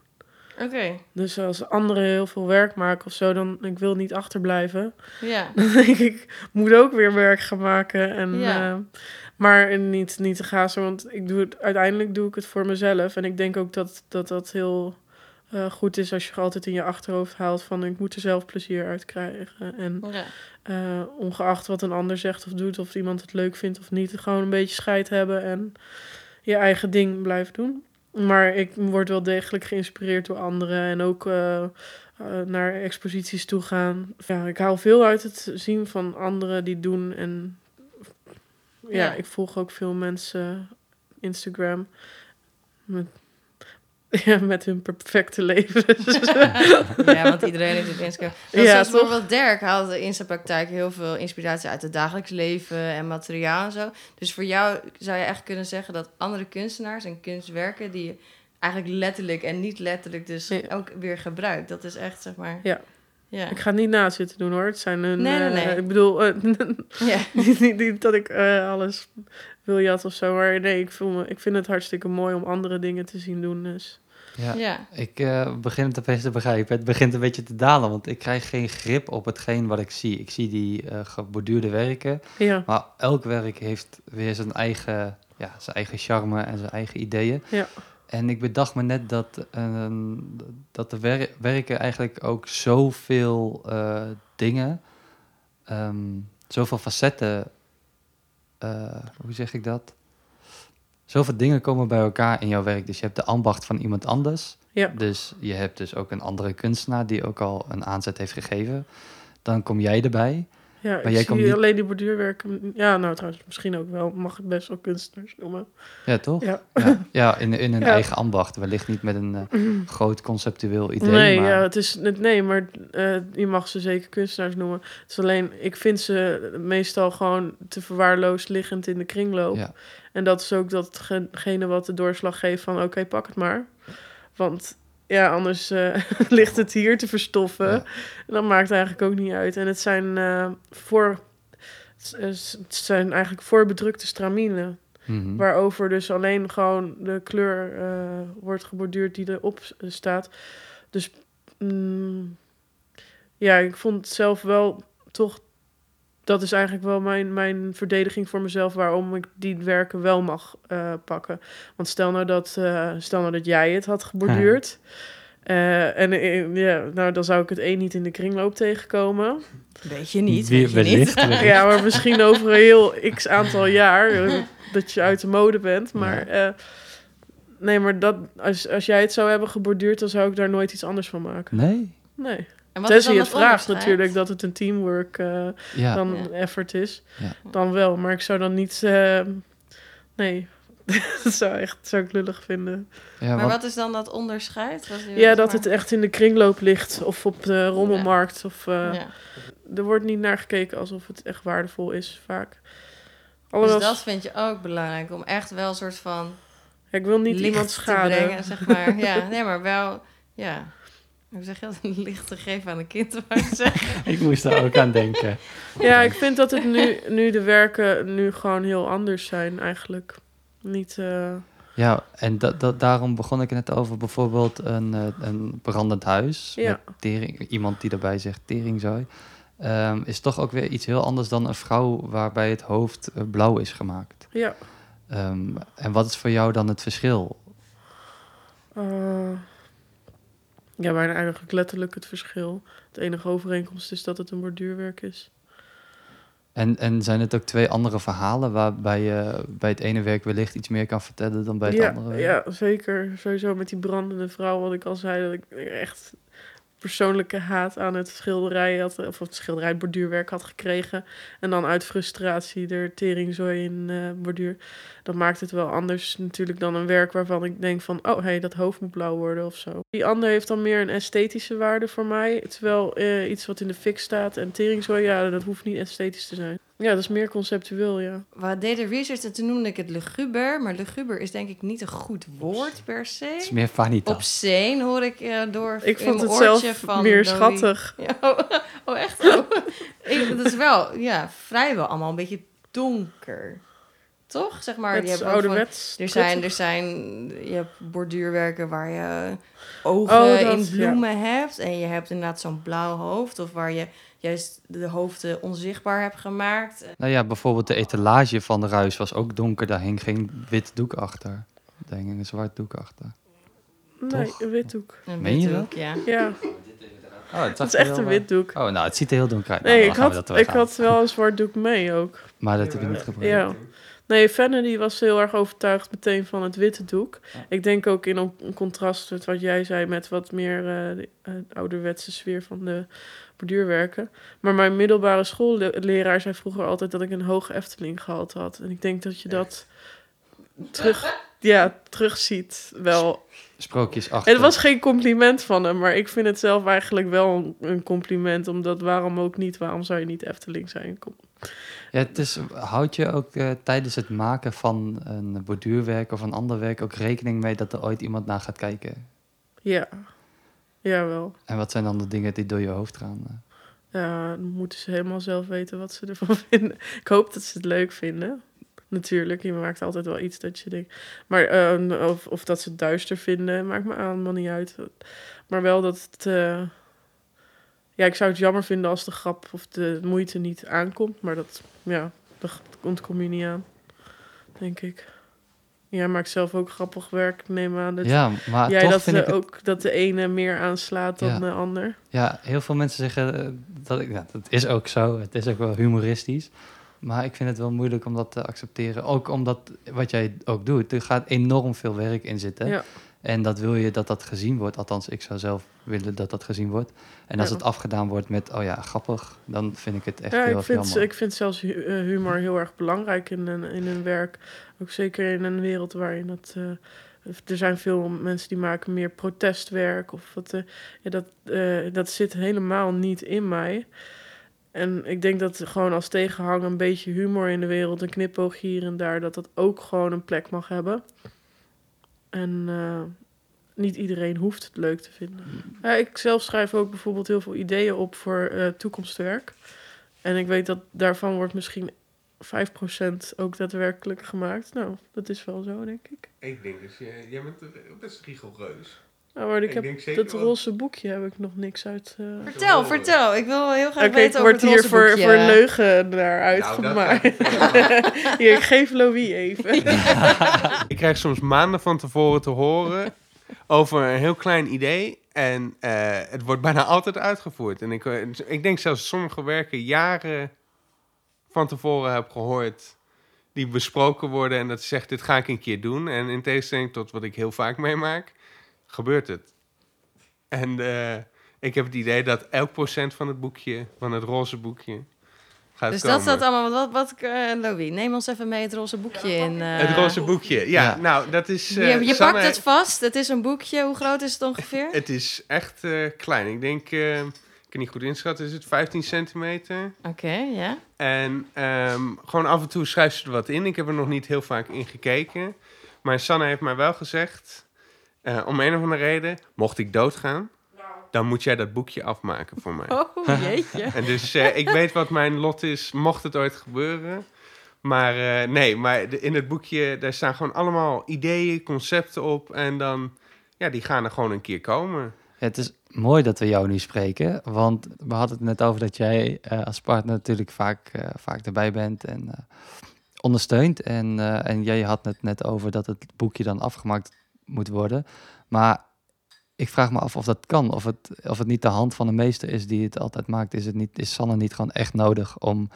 Oké, Dus als anderen heel veel werk maken of zo, dan ik wil niet achterblijven. ja. Dan denk ik, ik moet ook weer werk gaan maken. En, Ja. eh, maar niet, niet te gazen, want ik doe het, uiteindelijk doe ik het voor mezelf. En ik denk ook dat dat, dat heel eh, goed is als je altijd in je achterhoofd haalt van ik moet er zelf plezier uit krijgen. En ja. Eh, ongeacht wat een ander zegt of doet, of iemand het leuk vindt of niet, gewoon een beetje scheid hebben en je eigen ding blijven doen. Maar ik word wel degelijk geïnspireerd door anderen en ook eh, eh, naar exposities toe gaan. Ja, ik haal veel uit het zien van anderen die doen. En ja, Ja. ik volg ook veel mensen Instagram met, ja, met hun perfecte leven. ja, want iedereen heeft het Instagram. Ja, zoals bijvoorbeeld Dirk haalt in zijn praktijk heel veel inspiratie uit het dagelijks leven en materiaal en zo. Dus voor jou zou je echt kunnen zeggen dat andere kunstenaars en kunstwerken die je eigenlijk letterlijk en niet letterlijk dus Ja. ook weer gebruikt. Dat is echt, zeg maar... Ja. Ja. Ik ga het niet na zitten doen hoor. Het zijn hun. Nee, nee, eh, nee. ik bedoel, eh, ja. niet, niet, niet dat ik eh, alles Wiljat of zo. Maar nee, ik, voel me, ik vind het hartstikke mooi om andere dingen te zien doen. Dus. Ja. Ja. Ik eh, begin het opeens te begrijpen. Het begint een beetje te dalen, want ik krijg geen grip op hetgeen wat ik zie. Ik zie die eh geborduurde werken, Ja, maar elk werk heeft weer zijn eigen, ja, zijn eigen charme en zijn eigen ideeën. Ja. En ik bedacht me net dat, ehm, dat de wer- werken eigenlijk ook zoveel eh dingen, ehm, zoveel facetten, hoe zeg ik dat? Zoveel dingen komen bij elkaar in jouw werk. Dus je hebt de ambacht van iemand anders. ja. Dus je hebt dus ook een andere kunstenaar die ook al een aanzet heeft gegeven. Dan kom jij erbij. ja Maar ik jij zie komt niet- alleen die borduurwerken. Ja, nou trouwens, misschien ook wel. Mag het best wel kunstenaars noemen. Ja, toch? Ja. Ja, ja in, in hun Ja. eigen ambacht. Wellicht niet met een eh, groot conceptueel idee. nee, maar... ja, het is, het- nee, maar eh, je mag ze zeker kunstenaars noemen. Het is alleen, ik vind ze meestal gewoon te verwaarloosd liggend in de kringloop. En dat is ook datgene wat de doorslag geeft van oké, pak het maar. Want ja, anders eh, ligt het hier te verstoffen. Ja. En dat maakt eigenlijk ook niet uit. En het zijn eh, voor... Het zijn eigenlijk voorbedrukte straminen. Mhm. Waarover dus alleen gewoon de kleur eh, wordt geborduurd die erop staat. Dus mm, ja, ik vond het zelf wel toch. Dat is eigenlijk wel mijn, mijn verdediging voor mezelf waarom ik die werken wel mag eh, pakken. Want stel nou dat, eh, stel nou dat jij het had geborduurd. eh, en ja, nou, dan zou ik het één niet in de kringloop tegenkomen. Weet je niet, Wie- weet je niet. wellicht. Ja, maar misschien over een heel x aantal jaar dat je uit de mode bent. Maar eh, nee, maar dat, als, als jij het zou hebben geborduurd, dan zou ik daar nooit iets anders van maken. Nee? Nee. En wat is Tenzij dan je het vraagt natuurlijk dat het een teamwork eh, Ja. dan Ja. effort is. Ja. Dan wel, maar ik zou dan niet... eh, nee, dat zou, echt, zou ik lullig vinden. ja Maar wat is dan dat onderscheid? Ja, dat maar- het echt in de kringloop ligt. Of op de rommelmarkt. Of, eh, Ja. Er wordt niet naar gekeken alsof het echt waardevol is, vaak. Dus dat vind je ook belangrijk, om echt wel een soort van ja, ik wil niet iemand schaden. brengen, zeg maar. Ja, nee, maar wel, ja. Hoe zeg je dat? Een licht te geven aan een kind, ik zeggen. Ik moest daar ook aan denken. Ja, ik vind dat het nu, nu de werken nu gewoon heel anders zijn eigenlijk. Niet, eh, Ja, en dat, dat, daarom begon ik net over bijvoorbeeld een, eh, een brandend huis. Ja. Met tering, iemand die daarbij zegt teringzooi. Ehm is toch ook weer iets heel anders dan een vrouw waarbij het hoofd eh, blauw is gemaakt. ja. Ehm, en wat is voor jou dan het verschil? eh, ja, bijna eigenlijk letterlijk het verschil. De enige overeenkomst is dat het een borduurwerk is. En, en zijn het ook twee andere verhalen waarbij je bij het ene werk wellicht iets meer kan vertellen dan bij het ja, andere? ja, zeker. Sowieso met die brandende vrouw, wat ik al zei, dat ik echt persoonlijke haat aan het schilderij had, of het schilderij borduurwerk had gekregen. En dan uit frustratie er teringzooi in eh borduur. Dat maakt het wel anders natuurlijk dan een werk waarvan ik denk van, oh hé, hey, dat hoofd moet blauw worden of zo. Die ander heeft dan meer een esthetische waarde voor mij. Terwijl eh, iets wat in de fik staat en teringzooi, ja, dat hoeft niet esthetisch te zijn. Ja, dat is meer conceptueel, ja. We deden research en toen noemde ik het luguber. Maar luguber is denk ik niet een goed woord per Het is se. meer vanitas. Obscene hoor ik eh, door Ik in vond het zelf van meer Dolly. schattig. Ja, oh, oh, echt? Oh. Ik- dat is wel, ja, vrijwel allemaal een beetje donker. Toch? Zeg maar, het je hebt van- ouderwets. Er zijn, er zijn, je hebt borduurwerken waar je ogen Oh, dat, in bloemen hebt. En je hebt inderdaad zo'n blauw hoofd. Of waar je juist de hoofden onzichtbaar hebt gemaakt. Nou ja, bijvoorbeeld de etalage van de ruis was ook donker. Daar hing geen wit doek achter. Daar hing een zwart doek achter. Nee, Toch? een witdoek. Een Meen je witdoek, Ja. Ja, Oh, het het is echt een witdoek. Oh, nou, het ziet er heel donker uit. Nou, Nee, ik gaan we had, dat ik had wel een zwart doek mee ook. Maar dat heb je niet gebruikt. Ja. Nee, die was heel erg overtuigd meteen van het witte doek. Ja. Ik denk ook in een contrast met wat jij zei met wat meer eh, de eh, ouderwetse sfeer van de borduurwerken. Maar mijn middelbare schoolleraar zei vroeger altijd dat ik een hoge Efteling gehad had. En ik denk dat je dat terug, ja, terugziet wel. Sprookjes achter. Het was geen compliment van hem, maar ik vind het zelf eigenlijk wel een, een compliment. Omdat waarom ook niet? Waarom zou je niet Efteling zijn? Kom. Ja, het is, houd je ook eh, tijdens het maken van een borduurwerk of een ander werk ook rekening mee dat er ooit iemand naar gaat kijken? Ja, jawel. En wat zijn dan de dingen die door je hoofd gaan? eh? Ja, dan moeten ze helemaal zelf weten wat ze ervan vinden. Ik hoop dat ze het leuk vinden. natuurlijk. Je maakt altijd wel iets dat je denkt. Maar eh, of, of dat ze het duister vinden, maakt me allemaal niet uit. Maar wel dat het. ja, ik zou het jammer vinden als de grap of de moeite niet aankomt. Maar dat, ja, daar ontkom je niet aan. Denk ik. Jij maakt zelf ook grappig werk. Neem aan dat Ja, maar jij toch dat vind eh, ik het ook dat de ene meer aanslaat dan Ja. de ander. Ja, heel veel mensen zeggen eh, dat ik, dat is ook zo. Het is ook wel humoristisch. Maar ik vind het wel moeilijk om dat te accepteren. Ook omdat wat jij ook doet, er gaat enorm veel werk in zitten. Ja. En dat wil je dat dat gezien wordt. Althans, ik zou zelf willen dat dat gezien wordt. En als Ja. het afgedaan wordt met, oh ja, grappig, dan vind ik het echt Ja, heel ik vind, jammer. ik vind zelfs eh, humor heel erg belangrijk in een, in een werk. Ook zeker in een wereld waarin dat. eh, er zijn veel mensen die maken meer protestwerk. Of wat, eh, ja, dat, dat zit helemaal niet in mij. En ik denk dat gewoon als tegenhang een beetje humor in de wereld, een knipoog hier en daar, dat dat ook gewoon een plek mag hebben. En eh, niet iedereen hoeft het leuk te vinden. Ik zelf schrijf ook bijvoorbeeld heel veel ideeën op voor eh, toekomstwerk. En ik weet dat daarvan wordt misschien 5% ook daadwerkelijk gemaakt. Nou, dat is wel zo, denk ik. Ik denk dus, jij bent best rigoureus. Maar ik, Ik heb dat wel- roze boekje heb ik nog niks uit. eh Vertel, vertel. Ik wil heel graag weten over het hier roze voor, boekje. voor leugen naar Nou, uitgemaakt. hier, ik geef Louis even. Ik krijg soms maanden van tevoren te horen over een heel klein idee. En eh, het wordt bijna altijd uitgevoerd. En ik, eh, ik denk zelfs sommige werken jaren van tevoren heb gehoord. Die besproken worden en dat ze zegt, dit ga ik een keer doen. En in tegenstelling tot wat ik heel vaak meemaak, gebeurt het. En eh, ik heb het idee dat elk procent van het boekje, van het roze boekje, gaat Dus komen. dat staat allemaal. Wat, wat, eh, Louis, neem ons even mee het roze boekje in. eh. Het roze boekje, ja. Ja. Nou, dat is... je je Sanne- pakt het vast. Het is een boekje. Hoe groot is het ongeveer? Het is echt eh, klein. Ik denk, eh, ik kan niet goed inschatten, is het 15 centimeter? Oké, ja. En ehm, gewoon af en toe schrijft ze er wat in. Ik heb er nog niet heel vaak in gekeken. Maar Sanne heeft mij wel gezegd, eh, om een of andere reden, mocht ik doodgaan, dan moet jij dat boekje afmaken voor mij. Oh, jeetje. En dus eh, ik weet wat mijn lot is, mocht het ooit gebeuren. Maar eh, nee, maar de- in het boekje, daar staan gewoon allemaal ideeën, concepten op. En dan, ja, die gaan er gewoon een keer komen. Het is mooi dat we jou nu spreken, want we hadden het net over dat jij eh, als partner natuurlijk vaak, eh, vaak erbij bent en eh, ondersteunt. En, eh, en jij had het net over dat het boekje dan afgemaakt moet worden. Maar ik vraag me af of dat kan, of het, of het niet de hand van de meester is die het altijd maakt. Is, het niet, is Sanne niet gewoon echt nodig om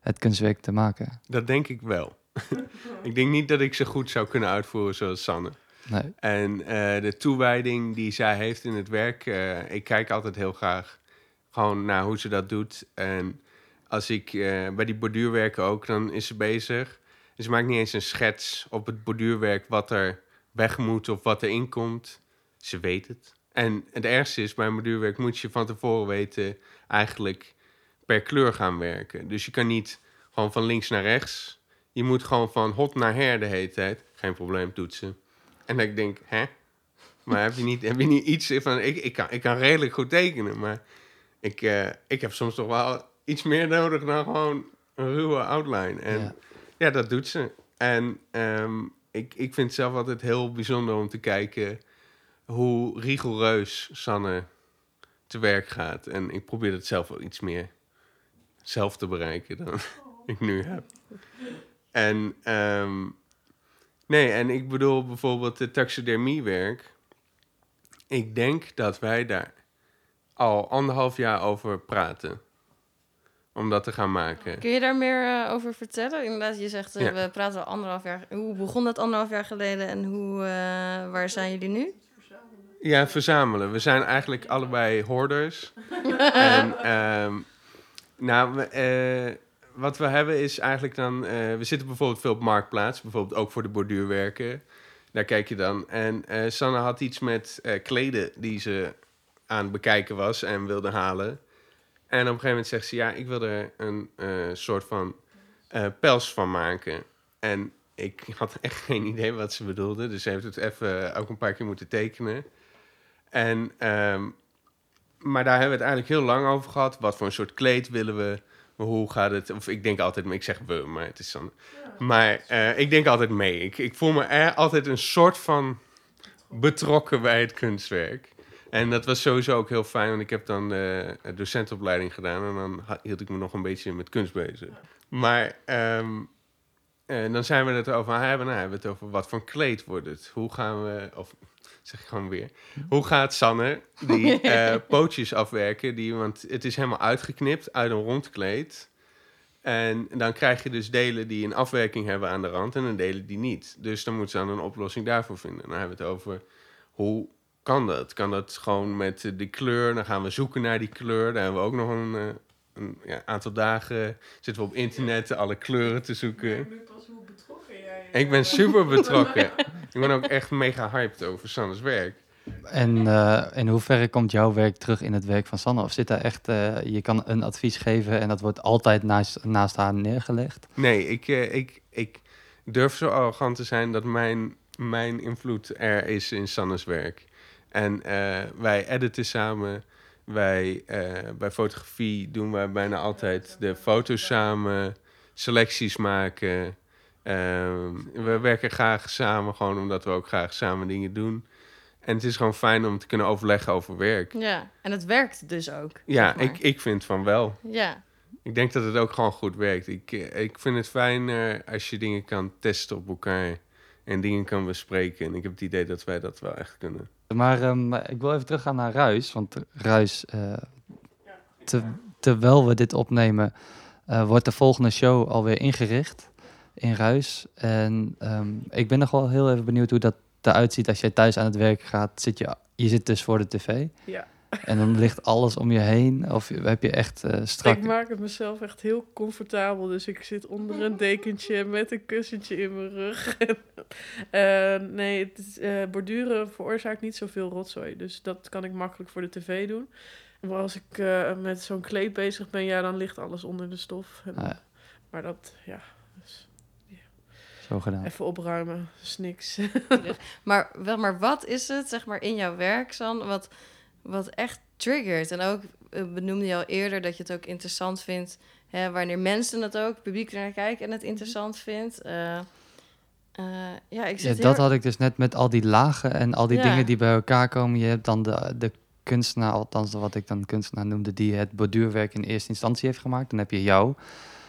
het kunstwerk te maken? Dat denk ik wel. ik denk niet dat ik ze goed zou kunnen uitvoeren zoals Sanne. Nee. En eh, de toewijding die zij heeft in het werk, eh, ik kijk altijd heel graag gewoon naar hoe ze dat doet. En als ik eh, bij die borduurwerken ook, dan is ze bezig. Ze maakt niet eens een schets op het borduurwerk wat er weg moet of wat erin komt. Ze weet het. En het ergste is, bij een borduurwerk moet je van tevoren weten eigenlijk per kleur gaan werken. Dus je kan niet gewoon van links naar rechts. Je moet gewoon van hot naar her de hele tijd. Geen probleem, toetsen. En dat ik denk, hè? Maar heb je niet, heb je niet iets van... Ik, ik, kan, ik kan redelijk goed tekenen, maar ik, eh, ik heb soms toch wel iets meer nodig dan gewoon een ruwe outline. En Ja. ja, dat doet ze. En ehm, ik, ik vind het zelf altijd heel bijzonder om te kijken hoe rigoureus Sanne te werk gaat. En ik probeer het zelf wel iets meer zelf te bereiken dan ik nu heb. En ehm, nee, en ik bedoel bijvoorbeeld de taxidermiewerk. Ik denk dat wij daar al anderhalf jaar over praten. Om dat te gaan maken. Kun je daar meer eh, over vertellen? Inderdaad, je zegt, eh, Ja. we praten al anderhalf jaar... Hoe begon dat anderhalf jaar geleden en hoe, eh, waar zijn jullie nu? Ja, verzamelen. We zijn eigenlijk allebei hoorders. en ehm, nou, we, wat we hebben is eigenlijk dan... we zitten bijvoorbeeld veel op Marktplaats. Bijvoorbeeld ook voor de borduurwerken. Daar kijk je dan. En Sanne had iets met kleden die ze aan het bekijken was en wilde halen. En op een gegeven moment zegt ze... Ja, ik wil er een eh, soort van eh, pels van maken. En ik had echt geen idee wat ze bedoelde. Dus ze heeft het even ook een paar keer moeten tekenen. En, ehm, maar daar hebben we het eigenlijk heel lang over gehad. Wat voor een soort kleed willen we? hoe gaat het? Of ik denk altijd, ik zeg we, maar het is dan. Maar eh, ik denk altijd mee. Ik, ik voel me er altijd een soort van betrokken bij het kunstwerk. En dat was sowieso ook heel fijn, want ik heb dan uh, docentopleiding gedaan en dan hield ik me nog een beetje met kunst bezig. Maar ehm, eh, dan zijn we het over aan hebben. Nou, hebben we het over wat voor kleed wordt het? Hoe gaan we, of zeg ik gewoon weer, hoe gaat Sanne die eh, pootjes afwerken? Die, want het is helemaal uitgeknipt uit een rond kleed. En dan krijg je dus delen die een afwerking hebben aan de rand en een delen die niet. Dus dan moet ze dan een oplossing daarvoor vinden. Dan hebben we het over hoe kan dat? Kan dat gewoon met eh, de kleur? Dan gaan we zoeken naar die kleur. Daar hebben we ook nog een, eh, een ja, aantal dagen zitten we op internet alle kleuren te zoeken. nu pas hoe betrokken jij Ik ben super betrokken. Ik ben ook echt mega hyped over Sanne's werk. En eh, in hoeverre komt jouw werk terug in het werk van Sanne? Of zit daar echt, eh, je kan een advies geven en dat wordt altijd naast, naast haar neergelegd? Nee, ik, eh, ik, ik durf zo arrogant te zijn dat mijn, mijn invloed er is in Sanne's werk. En eh, wij editen samen. Wij, eh, bij fotografie doen wij bijna altijd de foto's samen, selecties maken. Ehm, we werken graag samen, gewoon omdat we ook graag samen dingen doen. En het is gewoon fijn om te kunnen overleggen over werk. Ja, en het werkt dus ook. Ja, zeg maar. ik, ik vind van wel. Ja, Ik denk dat het ook gewoon goed werkt. Ik, eh, ik vind het fijn als je dingen kan testen op elkaar en dingen kan bespreken. En ik heb het idee dat wij dat wel echt kunnen. Maar ehm, ik wil even teruggaan naar Ruis. Want Ruis, eh, te- terwijl we dit opnemen, eh, wordt de volgende show alweer ingericht in Ruis. En ehm, ik ben nog wel heel even benieuwd hoe dat eruit ziet als jij thuis aan het werk gaat. Zit je, je zit dus voor de tv Ja. En dan ligt alles om je heen. Of heb je echt eh, strak... Ik maak het mezelf echt heel comfortabel. Dus ik zit onder een dekentje met een kussentje in mijn rug. Eh, nee, het is, eh, borduren veroorzaakt niet zoveel rotzooi. Dus dat kan ik makkelijk voor de tv doen. Maar als ik eh, met zo'n kleed bezig ben, ja, dan ligt alles onder de stof. En, Ah, ja. Maar dat, ja, dus Zo gedaan. even opruimen, is niks. maar, wel, maar wat is het, zeg maar, in jouw werk, San, wat, wat echt triggert? En ook eh, benoemde je al eerder dat je het ook interessant vindt, hè, wanneer mensen het ook, publiek er naar kijken en het interessant vindt. Eh, eh, ja, ik Ja, zit dat heel- had ik dus net met al die lagen en al die Ja. dingen die bij elkaar komen. Je hebt dan de, de kunstenaar, althans wat ik dan kunstenaar noemde, die het borduurwerk in eerste instantie heeft gemaakt. Dan heb je jou,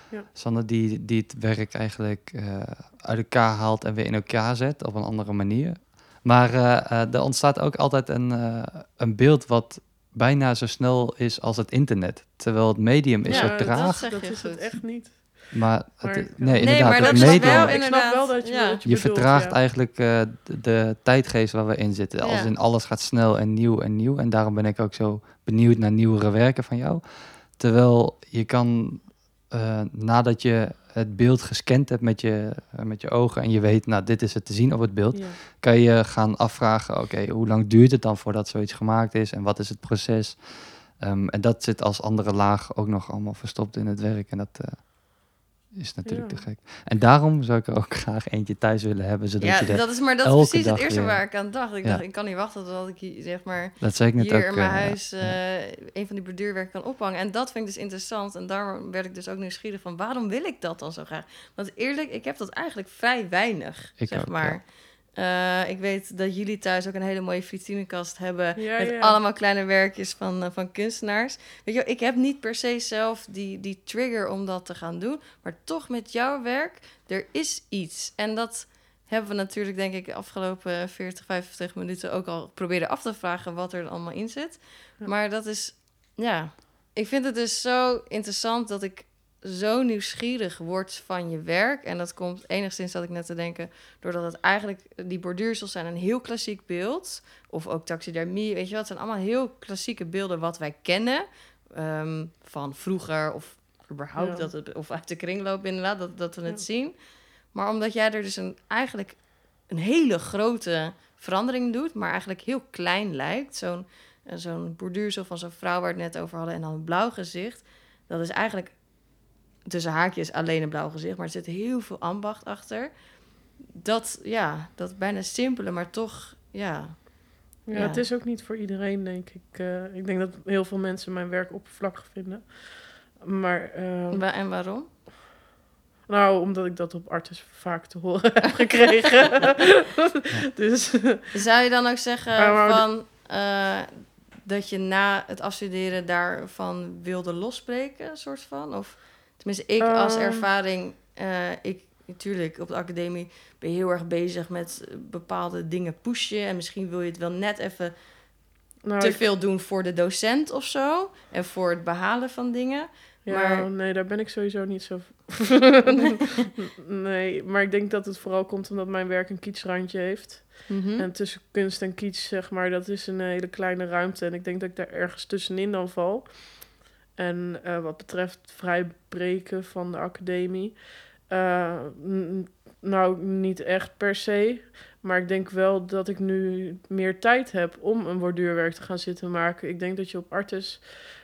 Ja. Sanne, die, die het werk eigenlijk eh, uit elkaar haalt en weer in elkaar zet op een andere manier. Maar eh, eh, er ontstaat ook altijd een, eh, een beeld wat bijna zo snel is als het internet. Terwijl het medium is Ja, zo dat traag, dat je is het echt niet. maar, het, Maar- nee, Nee, inderdaad, maar het dat is medium... wel ik snap wel dat je, ja. wat je, Je bedoelt, vertraagt ja. eigenlijk eh, de, de tijdgeest waar we in zitten. Als in alles gaat snel en nieuw en nieuw. En daarom ben ik ook zo benieuwd naar nieuwere werken van jou. Terwijl je kan, eh, nadat je het beeld gescand hebt met je, eh, met je ogen... en je weet, nou, dit is het te zien op het beeld... Ja. kan je gaan afvragen, oké, hoe lang duurt het dan voordat zoiets gemaakt is... en wat is het proces? Ehm, en dat zit als andere laag ook nog allemaal verstopt in het werk. En dat eh, is natuurlijk Ja. te gek. En daarom zou ik er ook graag eentje thuis willen hebben... zodat Ja, je dat is maar dat is precies het eerste weer- waar ik aan dacht. Ik Ja. dacht, ik kan niet wachten tot ik hier, zeg maar, Dat zei ik net hier ook. in mijn eh, huis eh, een van die borduurwerken kan ophangen. En dat vind ik dus interessant. En daarom werd ik dus ook nieuwsgierig van waarom wil ik dat dan zo graag? Want eerlijk, ik heb dat eigenlijk vrij weinig, Ik zeg ook, maar. Eh, ik weet dat jullie thuis ook een hele mooie vitrinekast hebben. Ja, met ja. allemaal kleine werkjes van, eh, van kunstenaars. Weet je, ik heb niet per se zelf die, die trigger om dat te gaan doen. Maar toch met jouw werk, er is iets. En dat hebben we natuurlijk, denk ik, de afgelopen 40, 50 minuten ook al proberen af te vragen wat er allemaal in zit. Ja. Maar dat is, ja, ik vind het dus zo interessant dat ik zo nieuwsgierig word van je werk. En dat komt enigszins, dat ik net te denken, doordat het eigenlijk, die borduursels zijn een heel klassiek beeld. Of ook taxidermie, weet je wel. Het zijn allemaal heel klassieke beelden wat wij kennen. ehm, van vroeger of überhaupt, Ja. dat het, of uit de kringloop inderdaad, dat, dat we het Ja. zien. Maar omdat jij er dus een, eigenlijk een hele grote verandering doet, maar eigenlijk heel klein lijkt. Zo'n eh, zo'n borduursel van zo'n vrouw waar we het net over hadden en dan een blauw gezicht. Dat is eigenlijk tussen haakjes alleen een blauw gezicht, maar er zit heel veel ambacht achter. Dat, ja, dat bijna simpele, maar toch, ja. Ja, Ja. het is ook niet voor iedereen, denk ik. Eh, ik denk dat heel veel mensen mijn werk oppervlakkig vinden. Maar, ehm, Wa- En waarom? nou, omdat ik dat op Artis vaak te horen heb gekregen. dus Zou je dan ook zeggen Maar- maar- van, eh, dat je na het afstuderen daarvan wilde losbreken, soort van? Of tenminste, ik als Ehm. ervaring, eh, ik natuurlijk op de academie ben je heel erg bezig met bepaalde dingen pushen. En misschien wil je het wel net even nou, te ik- veel doen voor de docent of zo. En voor het behalen van dingen. ja, maar- nee, daar ben ik sowieso niet zo... nee, maar ik denk dat het vooral komt omdat mijn werk een kietsrandje heeft. Mhm. En tussen kunst en kiets, zeg maar, dat is een hele kleine ruimte. En ik denk dat ik daar ergens tussenin dan val. En eh, wat betreft vrijbreken van de academie... eh, nou, niet echt per se. Maar ik denk wel dat ik nu meer tijd heb om een borduurwerk te gaan zitten maken. Ik denk dat je op Artis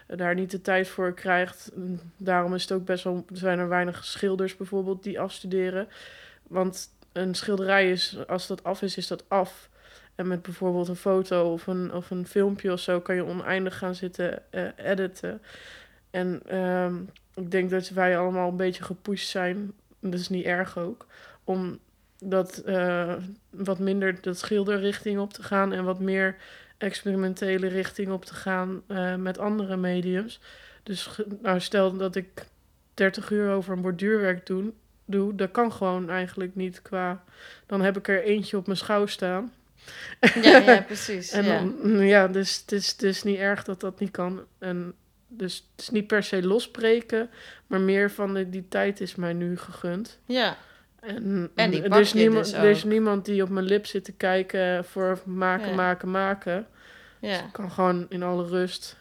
daar niet de tijd voor krijgt. Daarom is het ook best wel... Zijn er weinig schilders bijvoorbeeld die afstuderen. Want een schilderij is, als dat af is, is dat af. En met bijvoorbeeld een foto of een, of een filmpje of zo kan je oneindig gaan zitten eh, editen. En ehm, ik denk dat wij allemaal een beetje gepusht zijn, dat is niet erg ook, om dat eh, wat minder dat schilderrichting op te gaan en wat meer experimentele richting op te gaan eh, met andere mediums. Dus nou, stel dat ik 30 uur over een borduurwerk doe, doe, dat kan gewoon eigenlijk niet qua. Dan heb ik er eentje op mijn schouw staan. Ja, ja, precies. En ja. dan, mm, ja, dus het is, het is niet erg dat dat niet kan. En dus het is niet per se losbreken, maar meer van de, die tijd is mij nu gegund. ja. En, En die er, pak is niemand, dus er is niemand die op mijn lip zit te kijken voor maken, Ja. maken, maken. ja. Ik kan gewoon in alle rust.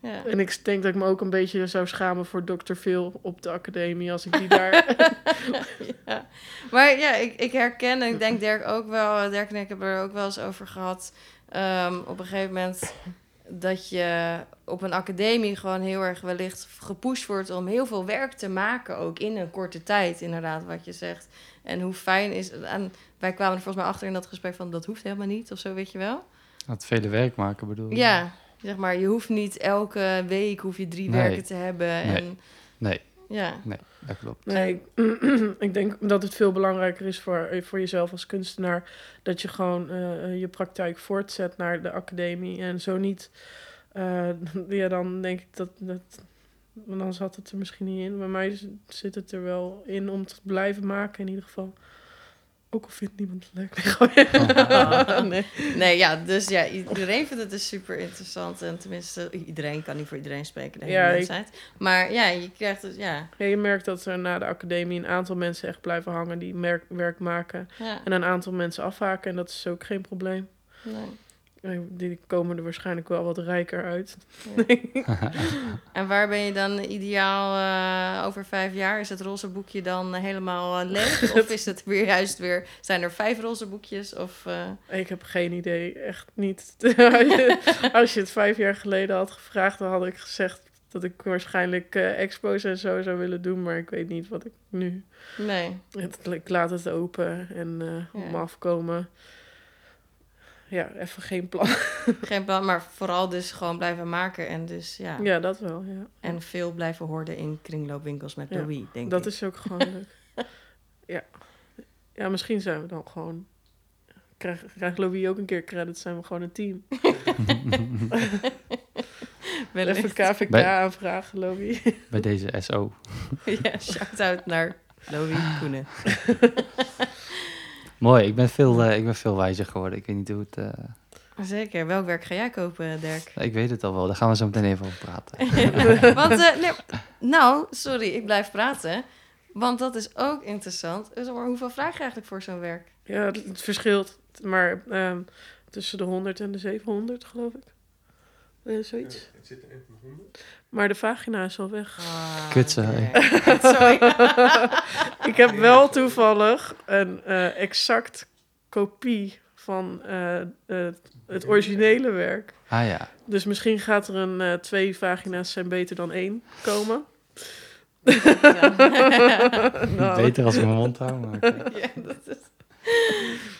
Ja. En ik denk dat ik me ook een beetje zou schamen voor Dr. Phil op de academie als ik die daar... ja. Maar ja, ik, ik herken en ik denk Dirk ook wel. Dirk en ik hebben er ook wel eens over gehad. ehm, op een gegeven moment dat je op een academie gewoon heel erg wellicht gepusht wordt om heel veel werk te maken, ook in een korte tijd, inderdaad, wat je zegt. En hoe fijn is het. En wij kwamen er volgens mij achter in dat gesprek van dat hoeft helemaal niet, of zo, weet je wel? Het vele werk maken bedoel je? Ja, zeg maar, je hoeft niet elke week hoef je drie Nee. werken te hebben. Nee. En, Nee, ja, dat klopt. Nee, ik denk dat het veel belangrijker is voor, voor jezelf als kunstenaar... dat je gewoon eh, je praktijk voortzet naar de academie. En zo niet... eh, ja, dan denk ik dat... dat want dan zat het er misschien niet in. Bij mij zit het er wel in om te blijven maken in ieder geval. Ook al vindt niemand het leuk. Nee, nee. Nee, ja, dus ja, iedereen vindt het dus super interessant. En tenminste, iedereen kan niet voor iedereen spreken, de hele Ja, ik-. Maar ja, je krijgt het, ja. Ja, je merkt dat er na de academie een aantal mensen echt blijven hangen... die merk, werk maken. ja En een aantal mensen afhaken. En dat is ook geen probleem. nee. Eh, Die komen er waarschijnlijk wel wat rijker uit. En waar ben je dan ideaal eh, over vijf jaar? Is het roze boekje dan eh, helemaal leeg? of is het weer juist weer, zijn er vijf roze boekjes? Of, eh, Ik heb geen idee, echt niet. Als je, het vijf jaar geleden had gevraagd, dan had ik gezegd dat ik waarschijnlijk eh, expos en zo zou willen doen, maar ik weet niet wat ik nu. nee. Het, ik laat het open en eh Ja. om afkomen. Ja, even geen plan. Geen plan, maar vooral dus gewoon blijven maken. En dus ja, Ja, dat wel. Ja. en veel blijven horen in kringloopwinkels met Ja, Louis, denk Dat ik. is ook gewoon leuk. ja. ja, misschien zijn we dan gewoon. Krijgt krijgt Louis ook een keer credits, zijn we gewoon een team. Wellicht. Even KVK Bij- aanvragen, Louis. Bij deze SO. ja, shout-out naar Louis Koenen. Mooi, ik ben, veel, eh, ik ben veel wijzer geworden. Ik weet niet hoe het... eh, Zeker. Welk werk ga jij kopen, Dirk? ik weet het al wel, daar gaan we zo meteen even over praten. Want, eh, nee, nou, sorry, ik blijf praten. Want dat is ook interessant. Dus, maar hoeveel vraag je eigenlijk voor zo'n werk? Ja, het, het verschilt. Maar ehm, tussen de 100 en de 700, geloof ik. Eh, zoiets. Het zit er nog onder. Maar de vagina is al weg. Ah. Sorry. Ik heb wel toevallig een eh, exact kopie van eh, het, het originele werk. Ah ja, Dus misschien gaat er een eh, twee vagina's zijn beter dan één komen. Ja. Nou, beter als ik mijn mond hou. Maar oké. ja, dat is...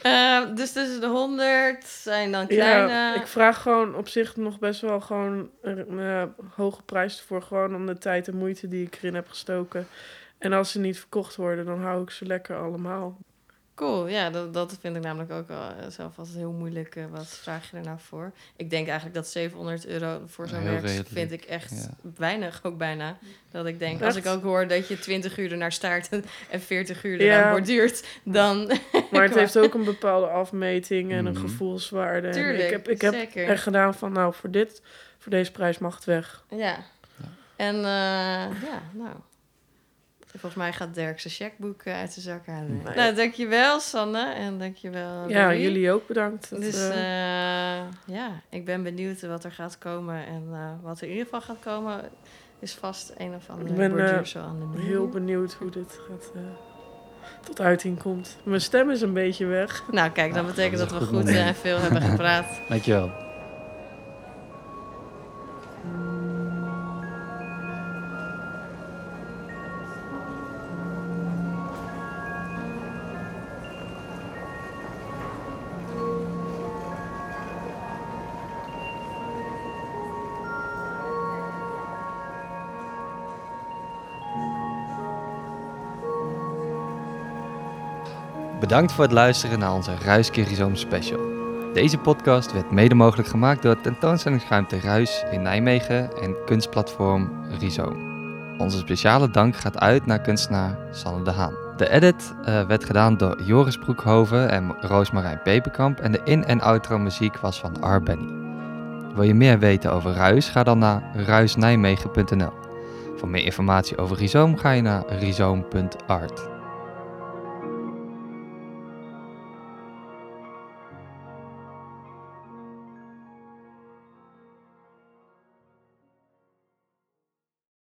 Eh, dus tussen de 100 zijn dan kleine... Ja, ik vraag gewoon op zich nog best wel gewoon een eh, hoge prijs voor. Gewoon om de tijd en moeite die ik erin heb gestoken. En als ze niet verkocht worden, dan hou ik ze lekker allemaal. Cool, ja, dat, dat vind ik namelijk ook wel eh, zelf altijd heel moeilijk. eh, wat vraag je er nou voor? Ik denk eigenlijk dat 700 euro voor zo'n werk redelijk, vind ik echt ja. weinig, ook bijna. Dat ik denk, Echt? als ik ook hoor dat je 20 uur ernaar staart en 40 uur Ja. eraan borduurt, dan... Maar het heeft ook een bepaalde afmeting en een Mhm. gevoelswaarde. En Tuurlijk, ik heb, ik heb zeker. echt gedaan van, nou, voor dit, voor deze prijs mag het weg. Ja. En eh, ja, nou. Volgens mij gaat Dirk zijn checkboek eh, uit zijn zak halen. Nee. Nou, dankjewel Sanne en dankjewel Ja, jullie ook bedankt. Dat, Dus eh, eh, ja, ik ben benieuwd wat er gaat komen. En eh, wat er in ieder geval gaat komen, is vast een of andere Ik ben, zo aan de muur. heel benieuwd hoe dit gaat, eh, tot uiting komt. Mijn stem is een beetje weg. Nou, kijk, dat betekent dat we goed en veel hebben gepraat. Dankjewel. Bedankt voor het luisteren naar onze Ruiskerizoom special. Deze podcast werd mede mogelijk gemaakt door tentoonstellingsruimte Ruis in Nijmegen en kunstplatform Rhizoom. Onze speciale dank gaat uit naar kunstenaar Sanne de Haan. De edit eh, werd gedaan door Joris Broekhoven en Roosmarijn Peperkamp en de in- en outro muziek was van R. Benny. Wil je meer weten over Ruis? Ga dan naar ruisnijmegen.nl. Voor meer informatie over Rhizoom ga je naar rhizoom.art.